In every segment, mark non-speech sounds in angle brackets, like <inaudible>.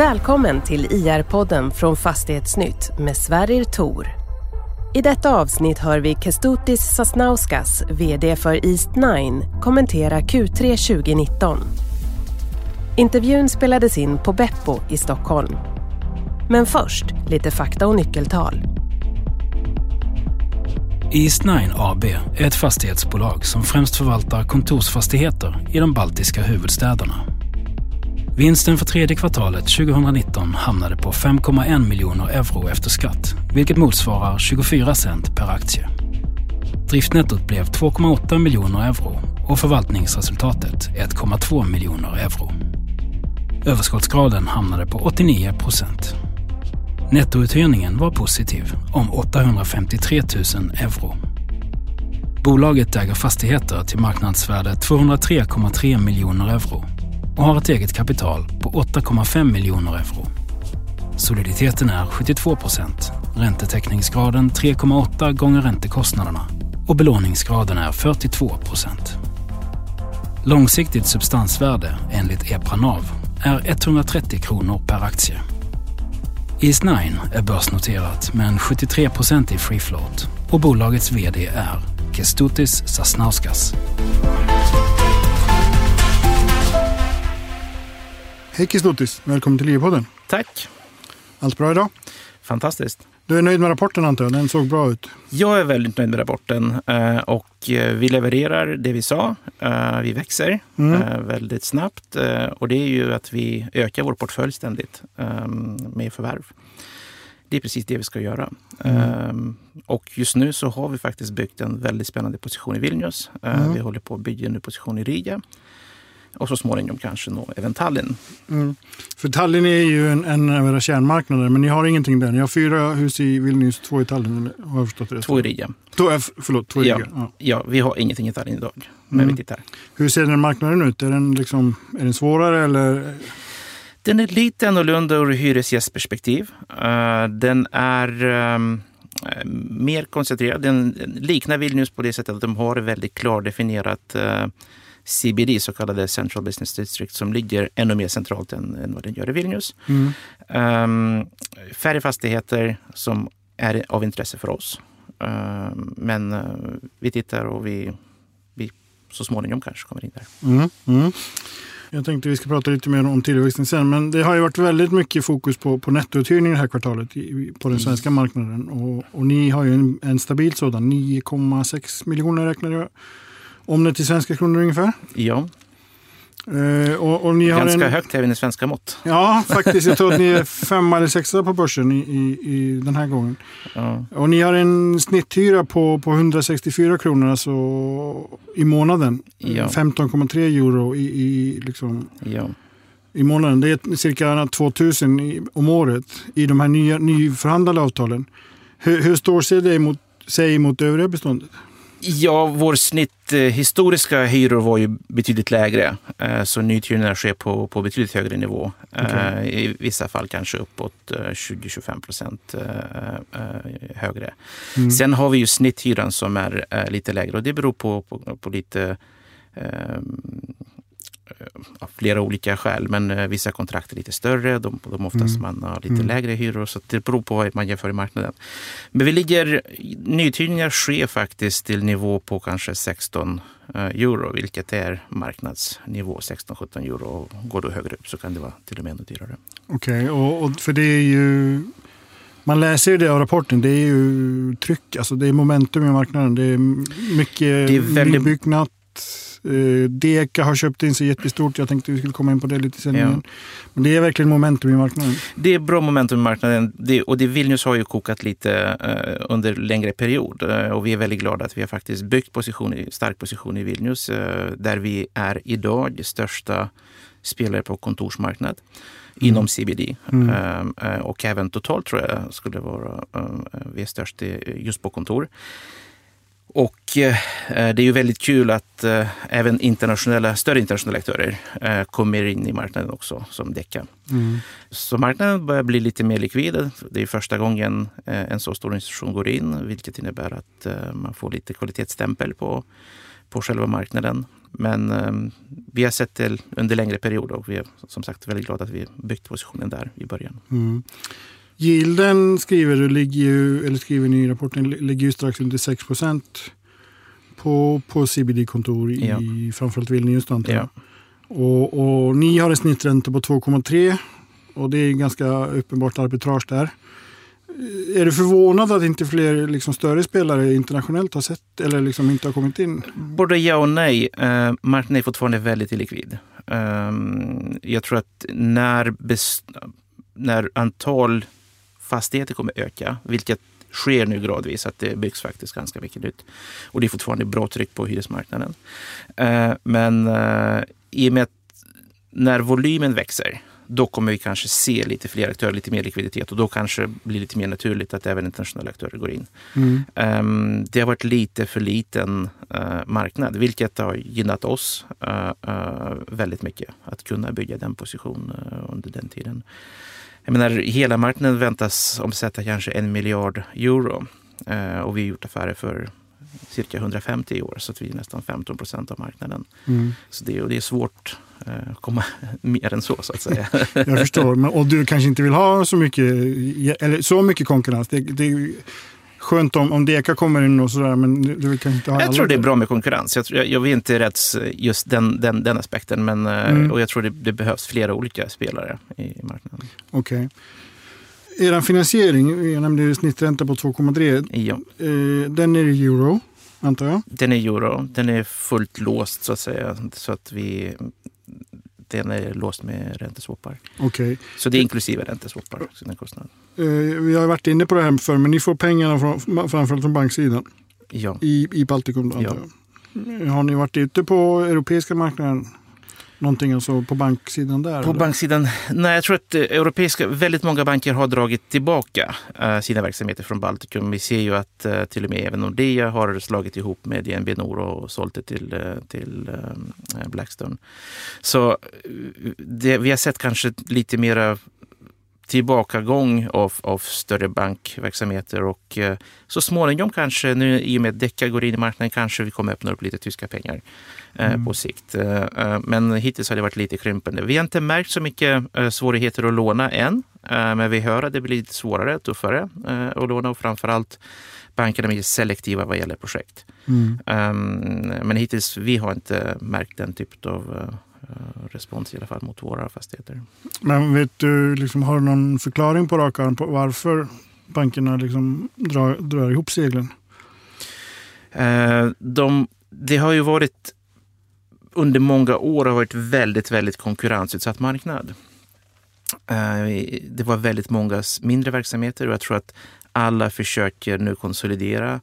Välkommen till IR-podden från Fastighetsnytt med Sverrir Tor. I detta avsnitt hör vi Kestutis Sasnauskas, VD för East9, kommentera Q3 2019. Intervjun spelades in på Beppo i Stockholm. Men först lite fakta och nyckeltal. East9 AB är ett fastighetsbolag som främst förvaltar kontorsfastigheter i de baltiska huvudstäderna. Vinsten för tredje kvartalet 2019 hamnade på 5,1 miljoner euro efter skatt, vilket motsvarar 24 cent per aktie. Driftnettot blev 2,8 miljoner euro och förvaltningsresultatet 1,2 miljoner euro. Överskottsgraden hamnade på 89 procent. Nettouthyrningen var positiv om 853 000 euro. Bolaget äger fastigheter till marknadsvärde 203,3 miljoner euro och har ett eget kapital på 8,5 miljoner euro. Soliditeten är 72 procent, räntetäckningsgraden 3,8 gånger räntekostnaderna och belåningsgraden är 42 procent. Långsiktigt substansvärde enligt EPRA NAV är 130 kronor per aktie. East Nine är börsnoterat med en 73% i free float och bolagets VD är Kestutis Sasnauskas. Hej Kestutis, välkommen till Livpodden. Tack. Allt bra idag? Fantastiskt. Du är nöjd med rapporten antar jag? Den såg bra ut. Jag är väldigt nöjd med rapporten eh, och eh, vi levererar det vi sa. Eh, vi växer mm. väldigt snabbt och det är ju att vi ökar vår portfölj ständigt med förvärv. Det är precis det vi ska göra. Mm. Och just nu så har vi faktiskt byggt en väldigt spännande position i Vilnius. Mm. Vi håller på att bygga en ny position i Riga och så småningom kanske nå även Tallinn. Mm. För Tallinn är ju en, en av era kärnmarknader, men ni har ingenting där. Ni har fyra hus i Vilnius, två i Tallinn, har jag förstått det? Två i Riga. Två, förlåt, två i ja, Riga. Ja. ja, vi har ingenting i Tallinn idag, men mm. vi tittar. Hur ser den marknaden ut? Är den, liksom, är den svårare eller? Den är lite annorlunda ur hyresgästperspektiv. Uh, den är um, mer koncentrerad. Den liknar Vilnius på det sättet att de har väldigt klart definierat uh, CBD, så kallade Central Business District, som ligger ännu mer centralt än, än vad den gör i Vilnius. Mm. Um, färre fastigheter som är av intresse för oss. Um, men uh, vi tittar och vi, vi så småningom kanske kommer in där. Mm. Mm. Jag tänkte vi ska prata lite mer om tillväxten sen. Men det har ju varit väldigt mycket fokus på, på nettouthyrning det här kvartalet i, på den mm. svenska marknaden. Och, och ni har ju en, en stabil sådan, 9,6 miljoner räknar jag om det till svenska kronor ungefär? Ja. Uh, och, och Ganska en... högt även i svenska mått. Ja, faktiskt. Jag tror att ni är femma eller sexa på börsen i, i, i den här gången. Ja. Och ni har en snitthyra på, på 164 kronor alltså, i månaden. Ja. 15,3 euro i, i, liksom, ja. i månaden. Det är cirka 2000 om året i de här nya, nyförhandlade avtalen. Hur, hur står sig det mot, sig mot övriga beståndet? Ja, vår snitt eh, historiska hyror var ju betydligt lägre. Eh, så nyhyrorna sker på, på betydligt högre nivå. Okay. I vissa fall kanske uppåt 20-25 procent högre. Mm. Sen har vi ju snitthyran som är lite lägre och det beror på, på, på lite av flera olika skäl. Men eh, vissa kontrakt är lite större, de, de oftast mm. man har lite mm. lägre hyror. Så det beror på vad man jämför i marknaden. Men vi ligger, nyuthyrningar sker faktiskt till nivå på kanske 16 eh, euro, vilket är marknadsnivå 16-17 euro. Går du högre upp så kan det vara till och med ännu dyrare. Okej, okay, och, och, för det är ju man läser ju det av rapporten. Det är ju tryck, alltså det är momentum i marknaden. Det är mycket det är väldigt... nybyggnat Eh, Deka har köpt in sig jättestort. Jag tänkte vi skulle komma in på det lite senare. Ja. Men det är verkligen momentum i marknaden. Det är bra momentum i marknaden. Det, och det Vilnius har ju kokat lite uh, under längre period. Uh, och vi är väldigt glada att vi har faktiskt byggt position, stark position i Vilnius. Uh, där vi är idag största spelare på kontorsmarknad mm. inom CBD. Mm. och även totalt tror jag skulle vara vi är störst just på kontor. Och eh, det är ju väldigt kul att eh, även internationella, större internationella aktörer eh, kommer in i marknaden också, som Deca. Mm. Så marknaden börjar bli lite mer likvid. Det är första gången eh, en så stor institution går in, vilket innebär att eh, man får lite kvalitetsstämpel på, på själva marknaden. Men vi har sett det under längre period och vi är som sagt väldigt glada att vi byggt positionen där i början. Mm. Yielden skriver, du, ligger ju, eller skriver ni i rapporten, ligger ju strax under 6 på, på CBD-kontor i ja. framförallt Vilnius. Ja. Och, och ni har en snittränta på 2,3 och det är ganska uppenbart arbitrage där. Är du förvånad att inte fler liksom, större spelare internationellt har sett eller liksom inte har kommit in? Både ja och nej. Uh, marknaden är fortfarande väldigt illikvid. Uh, jag tror att när, när antal fastigheter kommer öka, vilket sker nu gradvis, att det byggs faktiskt ganska mycket nytt. Och det är fortfarande bra tryck på hyresmarknaden. Uh, men uh, i och med att när volymen växer, då kommer vi kanske se lite fler aktörer, lite mer likviditet och då kanske det blir lite mer naturligt att även internationella aktörer går in. Mm. Um, det har varit lite för liten uh, marknad, vilket har gynnat oss uh, uh, väldigt mycket att kunna bygga den positionen under den tiden. Jag menar, hela marknaden väntas omsätta kanske en miljard euro och vi har gjort affärer för cirka 150 år, så att vi är nästan 15 procent av marknaden. Mm. Så det, och det är svårt att eh, komma <laughs> mer än så, så att säga. <laughs> Jag förstår, men, och du kanske inte vill ha så mycket, eller så mycket konkurrens. Det, det, skönt om, om Deka kommer in och sådär, men du vill kanske inte ha Jag tror det är bra med konkurrens. Jag, jag, jag vill inte rätt just den, den, den aspekten, men eh, mm. och jag tror det, det, behövs flera olika spelare i, i marknaden. Okej. Okay. Er finansiering, jag nämnde snittränta på 2,3. Ja. Eh, den är i euro, antar jag? Den är euro. Den är fullt låst så att säga. Så att vi, den är låst med ränteswappar. Okay. Så det är inklusive ränteswappar. Eh, vi har varit inne på det här för men ni får pengarna från, framförallt från banksidan. Ja. I, i Baltikum, antar jag. Har ni varit ute på europeiska marknaden? Någonting alltså på banksidan där? På eller? banksidan? Nej, jag tror att eh, europeiska, väldigt många banker har dragit tillbaka uh, sina verksamheter från Baltikum. Vi ser ju att uh, till och med även Nordea har slagit ihop med DNB Nor och sålt det till, till Blackstone. Så det, vi har sett kanske lite mera tillbakagång av, av större bankverksamheter och eh, så småningom kanske, nu i och med att Deca går in i marknaden, kanske vi kommer öppna upp lite tyska pengar eh, mm. på sikt. Eh, eh, men hittills har det varit lite krympande. Vi har inte märkt så mycket eh, svårigheter att låna än, eh, men vi hör att det blir lite svårare, tuffare att låna och framförallt bankerna är mer selektiva vad gäller projekt. Mm. Ehm, men hittills, vi har inte märkt den typen av respons i alla fall mot våra fastigheter. Men vet du, liksom, har du någon förklaring på rak arm på varför bankerna liksom drar, drar ihop seglen? Eh, de, det har ju varit under många år har varit väldigt, väldigt konkurrensutsatt marknad. Eh, det var väldigt många mindre verksamheter och jag tror att alla försöker nu konsolidera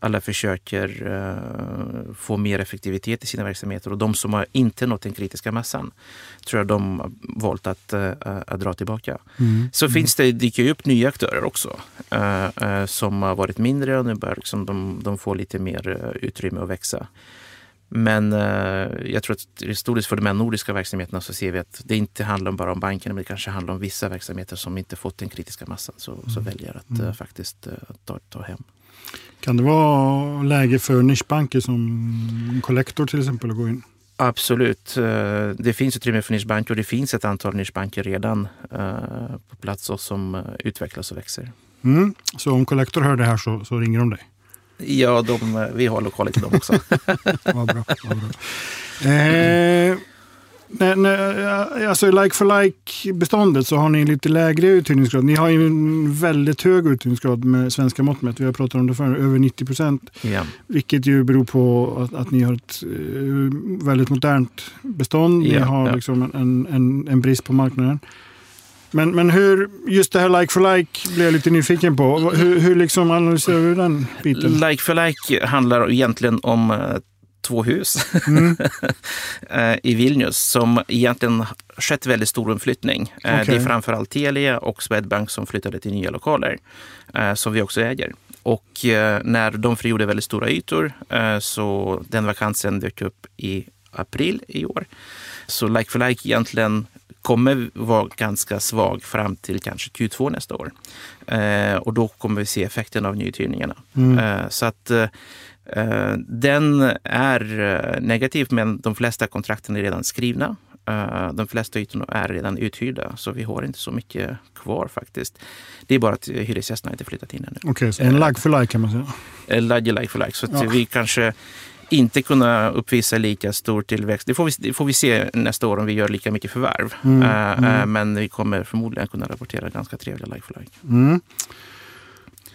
alla försöker uh, få mer effektivitet i sina verksamheter och de som har inte nått den kritiska massan tror jag de har valt att, uh, att dra tillbaka. Mm. Så mm. finns det, dyker ju upp nya aktörer också uh, som har varit mindre och nu börjar liksom de, de får lite mer utrymme att växa. Men jag tror att historiskt för de här nordiska verksamheterna så ser vi att det inte handlar bara om bankerna, men det kanske handlar om vissa verksamheter som inte fått den kritiska massan, så, mm. så väljer att mm. faktiskt ta, ta hem. Kan det vara läge för nischbanker som Collector till exempel att gå in? Absolut. Eh, det finns utrymme för nischbanker och det finns ett antal nischbanker redan eh, på plats och som eh, utvecklas och växer. Mm. Så om Collector hör det här så, så ringer de dig? Ja, de, vi har lokaler till dem också. <laughs> vad bra. Vad bra. Eh, Nej, nej, alltså like for like-beståndet så har ni lite lägre uthyrningsgrad. Ni har ju en väldigt hög uthyrningsgrad med svenska mått mätt. Vi har pratat om det förr, över 90 procent. Ja. Vilket ju beror på att, att ni har ett uh, väldigt modernt bestånd. Ja, ni har ja. liksom en, en, en brist på marknaden. Men, men hur, just det här like for like blir jag lite nyfiken på. Hur, hur liksom analyserar du den biten? Like for like handlar egentligen om eh, två hus mm. <laughs> Eh, i Vilnius som egentligen skett väldigt stor omflyttning. Okay. Eh, det är framförallt Telia och Swedbank som flyttade till nya lokaler eh, som vi också äger. Och när de frigjorde väldigt stora ytor så den vakansen dök upp i april i år. Så like for like egentligen kommer vara ganska svag fram till kanske Q2 nästa år. och då kommer vi se effekten av nyuthyrningarna. Mm. så att Eh, den är eh, negativ, men de flesta kontrakten är redan skrivna. Eh, de flesta ytorna är redan uthyrda, så vi har inte så mycket kvar faktiskt. Det är bara att hyresgästerna inte flyttat in ännu. Okej, okay, så en like for like kan man säga? Like, like for like. Så ja. vi kanske inte kunna uppvisa lika stor tillväxt. Det får vi, det får vi se nästa år om vi gör lika mycket förvärv. Mm, uh, mm. Men vi kommer förmodligen kunna rapportera ganska trevliga like for like. Mm.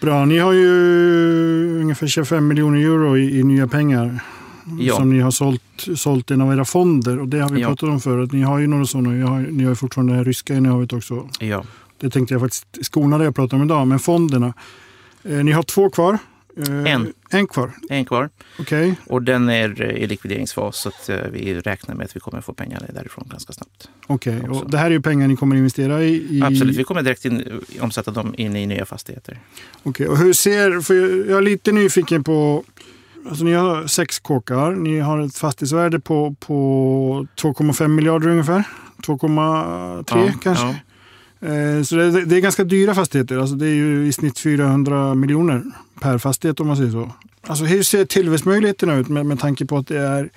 Bra, ni har ju ungefär 25 miljoner euro i, i nya pengar. Ja. Som ni har sålt, sålt en av era fonder. Och det har vi ja. pratat om förut. Ni har ju några sådana. Ni har, ni har fortfarande det ryska innehavet också. Ja. Det tänkte jag faktiskt skona det jag pratade om idag. Men fonderna. Eh, ni har två kvar. Eh, en. En kvar? En kvar. Okay. Och den är i likvideringsfas så att eh, vi räknar med att vi kommer få pengar därifrån ganska snabbt. Okej, okay. och det här är ju pengar ni kommer investera i? i... Absolut, vi kommer direkt in, omsätta dem in i nya fastigheter. Okej, okay. och hur ser, för jag är lite nyfiken på Alltså ni har sex kåkar. Ni har ett fastighetsvärde på, på 2,5 miljarder ungefär. 2,3 ja, kanske. Ja. Eh, så det, det, är ganska dyra fastigheter. Alltså det är ju i snitt 400 miljoner per fastighet om man säger så. Alltså hur ser tillväxtmöjligheterna ut med, med tanke på att det är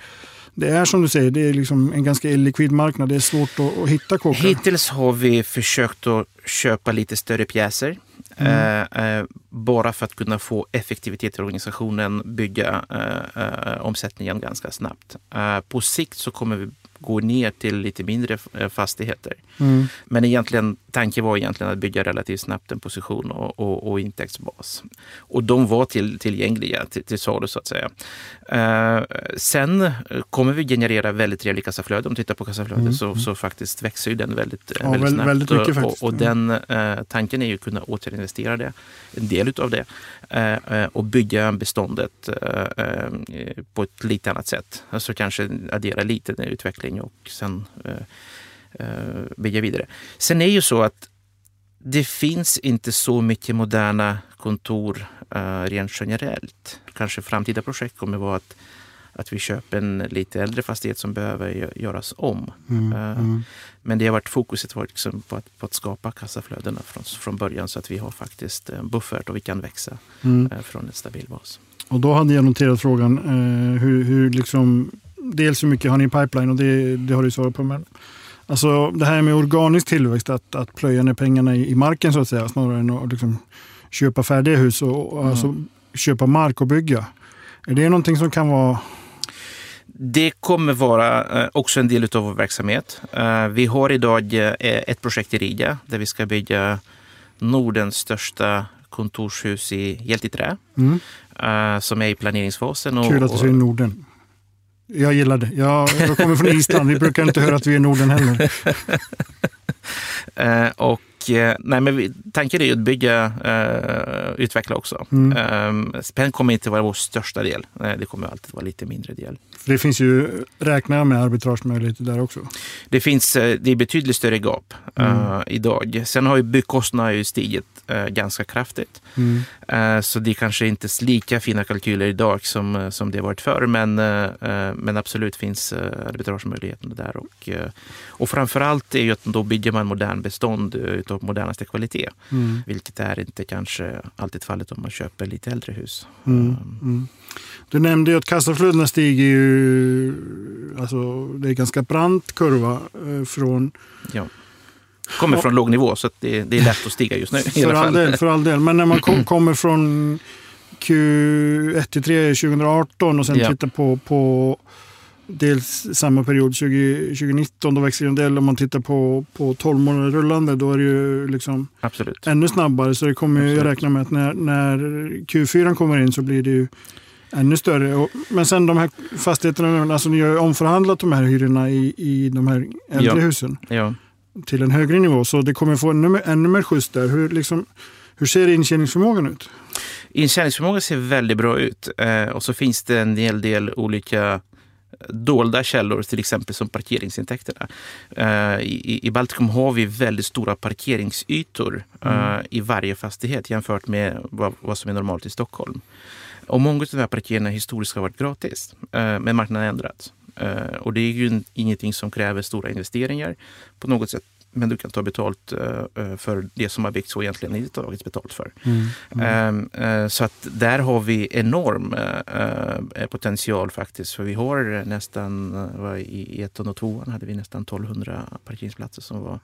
det är som du säger, det är liksom en ganska illikvid marknad. Det är svårt att, att hitta kåkar. Hittills har vi försökt att köpa lite större pjäser. Mm. Eh, eh, bara för att kunna få effektivitet i organisationen, bygga eh, eh omsättningen ganska snabbt. Eh, på sikt så kommer vi gå ner till lite mindre fastigheter. Mm. Men egentligen, tanken var egentligen att bygga relativt snabbt en position och, och, och intäktsbas. Och de var till, tillgängliga till, till salu så att säga. Uh, sen kommer vi generera väldigt trevlig kassaflöde. Om du tittar på kassaflödet mm. så, så faktiskt växer ju den väldigt, ja, väldigt snabbt. Väldigt mycket, och, och, den uh, tanken är ju att kunna återinvestera det, en del av det uh, och bygga beståndet på ett lite annat sätt. Alltså kanske addera lite utveckling och sen bygga vidare. Sen är ju så att det finns inte så mycket moderna kontor uh, rent generellt. Kanske framtida projekt kommer vara att, att vi köper en lite äldre fastighet som behöver göras om. Mm, uh, mm. Men det har varit fokuset varit liksom på, att, på att skapa kassaflödena från, från början så att vi har faktiskt en buffert och vi kan växa mm. uh, från en stabil bas. Och då hade jag noterat frågan hur, hur liksom, dels hur mycket har ni i pipeline och det, det har du svarat på. Men Alltså det här med organisk tillväxt, att, att plöja ner pengarna i, i marken så att säga, snarare än att liksom, köpa färdiga hus och, och mm. alltså, köpa mark och bygga. Är det någonting som kan vara det kommer vara eh, också en del av vår verksamhet. Eh, vi har idag eh, ett projekt i Riga där vi ska bygga Nordens största kontorshus i helt i trä. Mm. Som är i planeringsfasen. Kul att du säger Norden. Jag gillar det. Jag, jag kommer från Island. Vi brukar inte höra att vi är Norden heller. <laughs> och Eh, nej, men tanken är ju att bygga, uh, utveckla också. Mm. Um, spänn kommer inte vara vår största del. Det kommer alltid vara lite mindre del. Det finns ju, räknar jag med arbitragemöjligheter där också? Det finns, det är betydligt större gap mm. uh, idag. Sen har ju byggkostnaderna stigit uh, ganska kraftigt. Mm. Uh, så det är kanske inte lika fina kalkyler idag som, som det varit förr. Men, men absolut finns arbitragemöjligheter där. Och, och framförallt är ju att då bygger man modern bestånd utav modernaste kvalitet. Mm. Vilket är inte kanske alltid fallet om man köper lite äldre hus. Mm. Mm. Du nämnde ju att kassaflödena stiger ju, alltså det är ganska brant kurva eh, från ja. Kommer från låg nivå så det, det, är lätt att stiga just nu. För all, del, för all del, men när man kom, <clears throat> kommer från Q1 till 3 2018 och sen ja. tittar på, på dels samma period 20, 2019, då växer en del. Om man tittar på, på 12 månader rullande, då är det ju liksom Absolut. ännu snabbare. Så det kommer Absolut. jag räkna med att när, när Q4 kommer in så blir det ju ännu större. Men sen de här fastigheterna, alltså ni har ju omförhandlat de här hyrorna i, i de här äldre ja. husen ja. till en högre nivå. Så det kommer få ännu, ännu mer skjuts där. Hur, liksom, hur ser intjäningsförmågan ut? Intjäningsförmågan ser väldigt bra ut. Eh, och så finns det en hel del olika dolda källor, till exempel som parkeringsintäkterna. Uh, i, I Baltikum har vi väldigt stora parkeringsytor uh, mm. i varje fastighet jämfört med vad, vad, som är normalt i Stockholm. Och många av de här parkeringarna historiskt har varit gratis, uh, men marknaden har ändrats. och det är ju ingenting som kräver stora investeringar på något sätt men du kan ta betalt uh, för det som har byggts och egentligen inte tagits betalt för. Mm. Mm. Så att där har vi enorm potential faktiskt. För vi har nästan, i ettan och tvåan hade vi nästan 1200 parkeringsplatser som var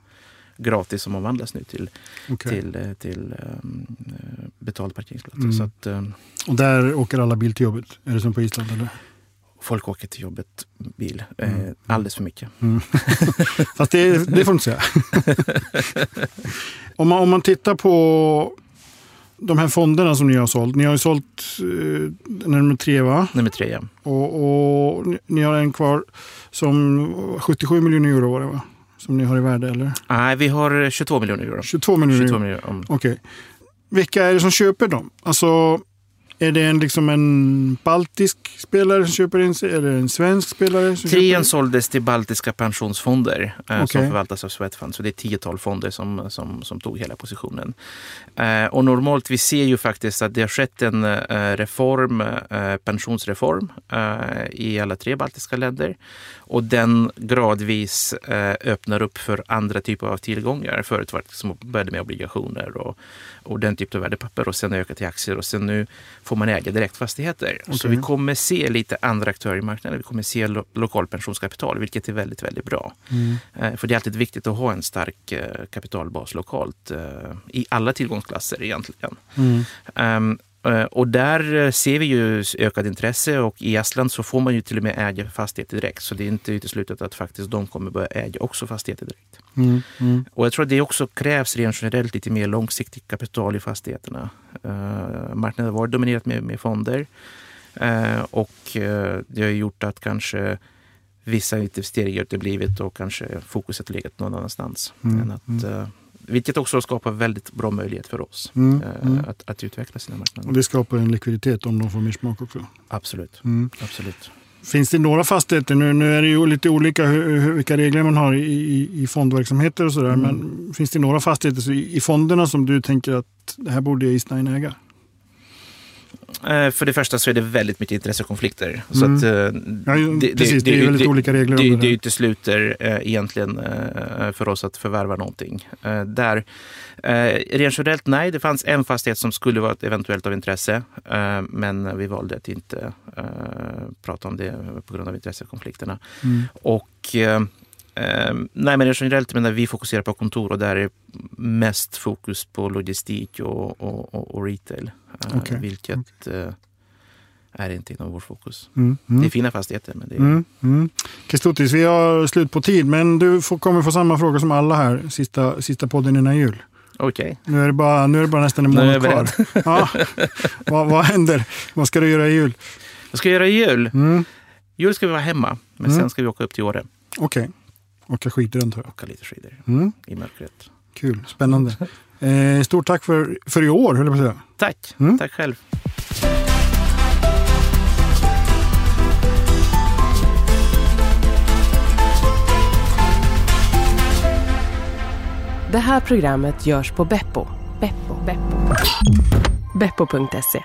gratis som omvandlas nu till, okay. till, till um, betald parkeringsplatser. Mm. Så att, um, och där åker alla bil till jobbet? Är det som på Island? Eller? Folk åker till jobbet bil eh, mm. alldeles för mycket. Mm. <laughs> Fast det, det får du inte säga. <laughs> om, man, om man tittar på de här fonderna som ni har sålt. Ni har ju sålt eh, nummer tre va? Nummer tre ja. Och, och ni har en kvar som 77 miljoner euro var det va? Som ni har i värde eller? Nej, vi har 22 miljoner euro. 22 miljoner 22 miljoner, euro. Okej. Okay. Vilka är det som köper dem? Alltså är det en, liksom en baltisk spelare som köper in sig? Är det en svensk spelare? Som Trean såldes till baltiska pensionsfonder eh, okay. som förvaltas av Swedfund. Så det är tiotal fonder som, som, som tog hela positionen. Eh, och normalt, vi ser ju faktiskt att det har skett en eh, reform, eh, pensionsreform eh, i alla tre baltiska länder. Och den gradvis eh, öppnar upp för andra typer av tillgångar. Förut var det som började med obligationer och, och den typen av värdepapper och sen ökat till aktier och sen nu får man äga direktfastigheter. Okay. Så vi kommer se lite andra aktörer i marknaden. Vi kommer se lo lokal pensionskapital, vilket är väldigt, väldigt bra. Mm. Eh, för det är alltid viktigt att ha en stark eh, kapitalbas lokalt eh, i alla tillgångsklasser egentligen. Mm. Eh, och där eh, ser vi ju ökat intresse och i Estland så får man ju till och med äga fastigheter direkt. Så det är inte uteslutet att faktiskt de kommer börja äga också fastigheter direkt. Mm, mm. Och jag tror att det också krävs rent generellt lite mer långsiktigt kapital i fastigheterna. Uh, marknaden har varit dominerat med, med fonder uh, och uh, det har gjort att kanske vissa investeringar uteblivit och kanske fokuset legat någon annanstans. Mm, än att, mm. Vilket också skapar väldigt bra möjlighet för oss mm, eh, mm. Att, att, utveckla sina marknader. Och det skapar en likviditet om de får mer smak också? Absolut. Mm. Absolut. Finns det några fastigheter, nu, nu är det ju lite olika hur, hur, vilka regler man har i, i fondverksamheter och sådär, mm. men finns det några fastigheter i fonderna som du tänker att det här borde Eastnine äga? Eh, för det första så är det väldigt mycket intressekonflikter. Så mm. att, eh, ja, det, precis, det, det, är väldigt olika regler. Det, det, det utesluter äh, egentligen för oss att förvärva någonting. Där, rent generellt, nej, det fanns en fastighet som skulle vara eventuellt av intresse. men vi valde att inte prata om det på grund av intressekonflikterna. Mm. Och nej, men generellt menar vi fokuserar på kontor och där är mest fokus på logistik och, och, och, och retail. Eh, okay. Vilket okay. Eh, är inte inom vår fokus. Mm, mm. Det är fina fastigheter. Men det är... mm, mm. Kestutis, vi har slut på tid, men du får, kommer få samma fråga som alla här, sista, sista podden innan jul. Okej. Okay. Nu, är det bara, nu är det bara nästan en månad kvar. ja. vad, vad händer? Vad ska du göra i jul? Vad ska jag göra i jul? Mm. Jul ska vi vara hemma, men mm. sen ska vi åka upp till Åre. Okej. Okay. Åka skidor antar jag? Åka lite skidor mm. i mörkret. Kul, spännande. Eh, stort tack för, för i år, höll jag på att säga. Tack, mm. tack själv. Det här programmet görs på Beppo. Beppo. Beppo. Beppo.se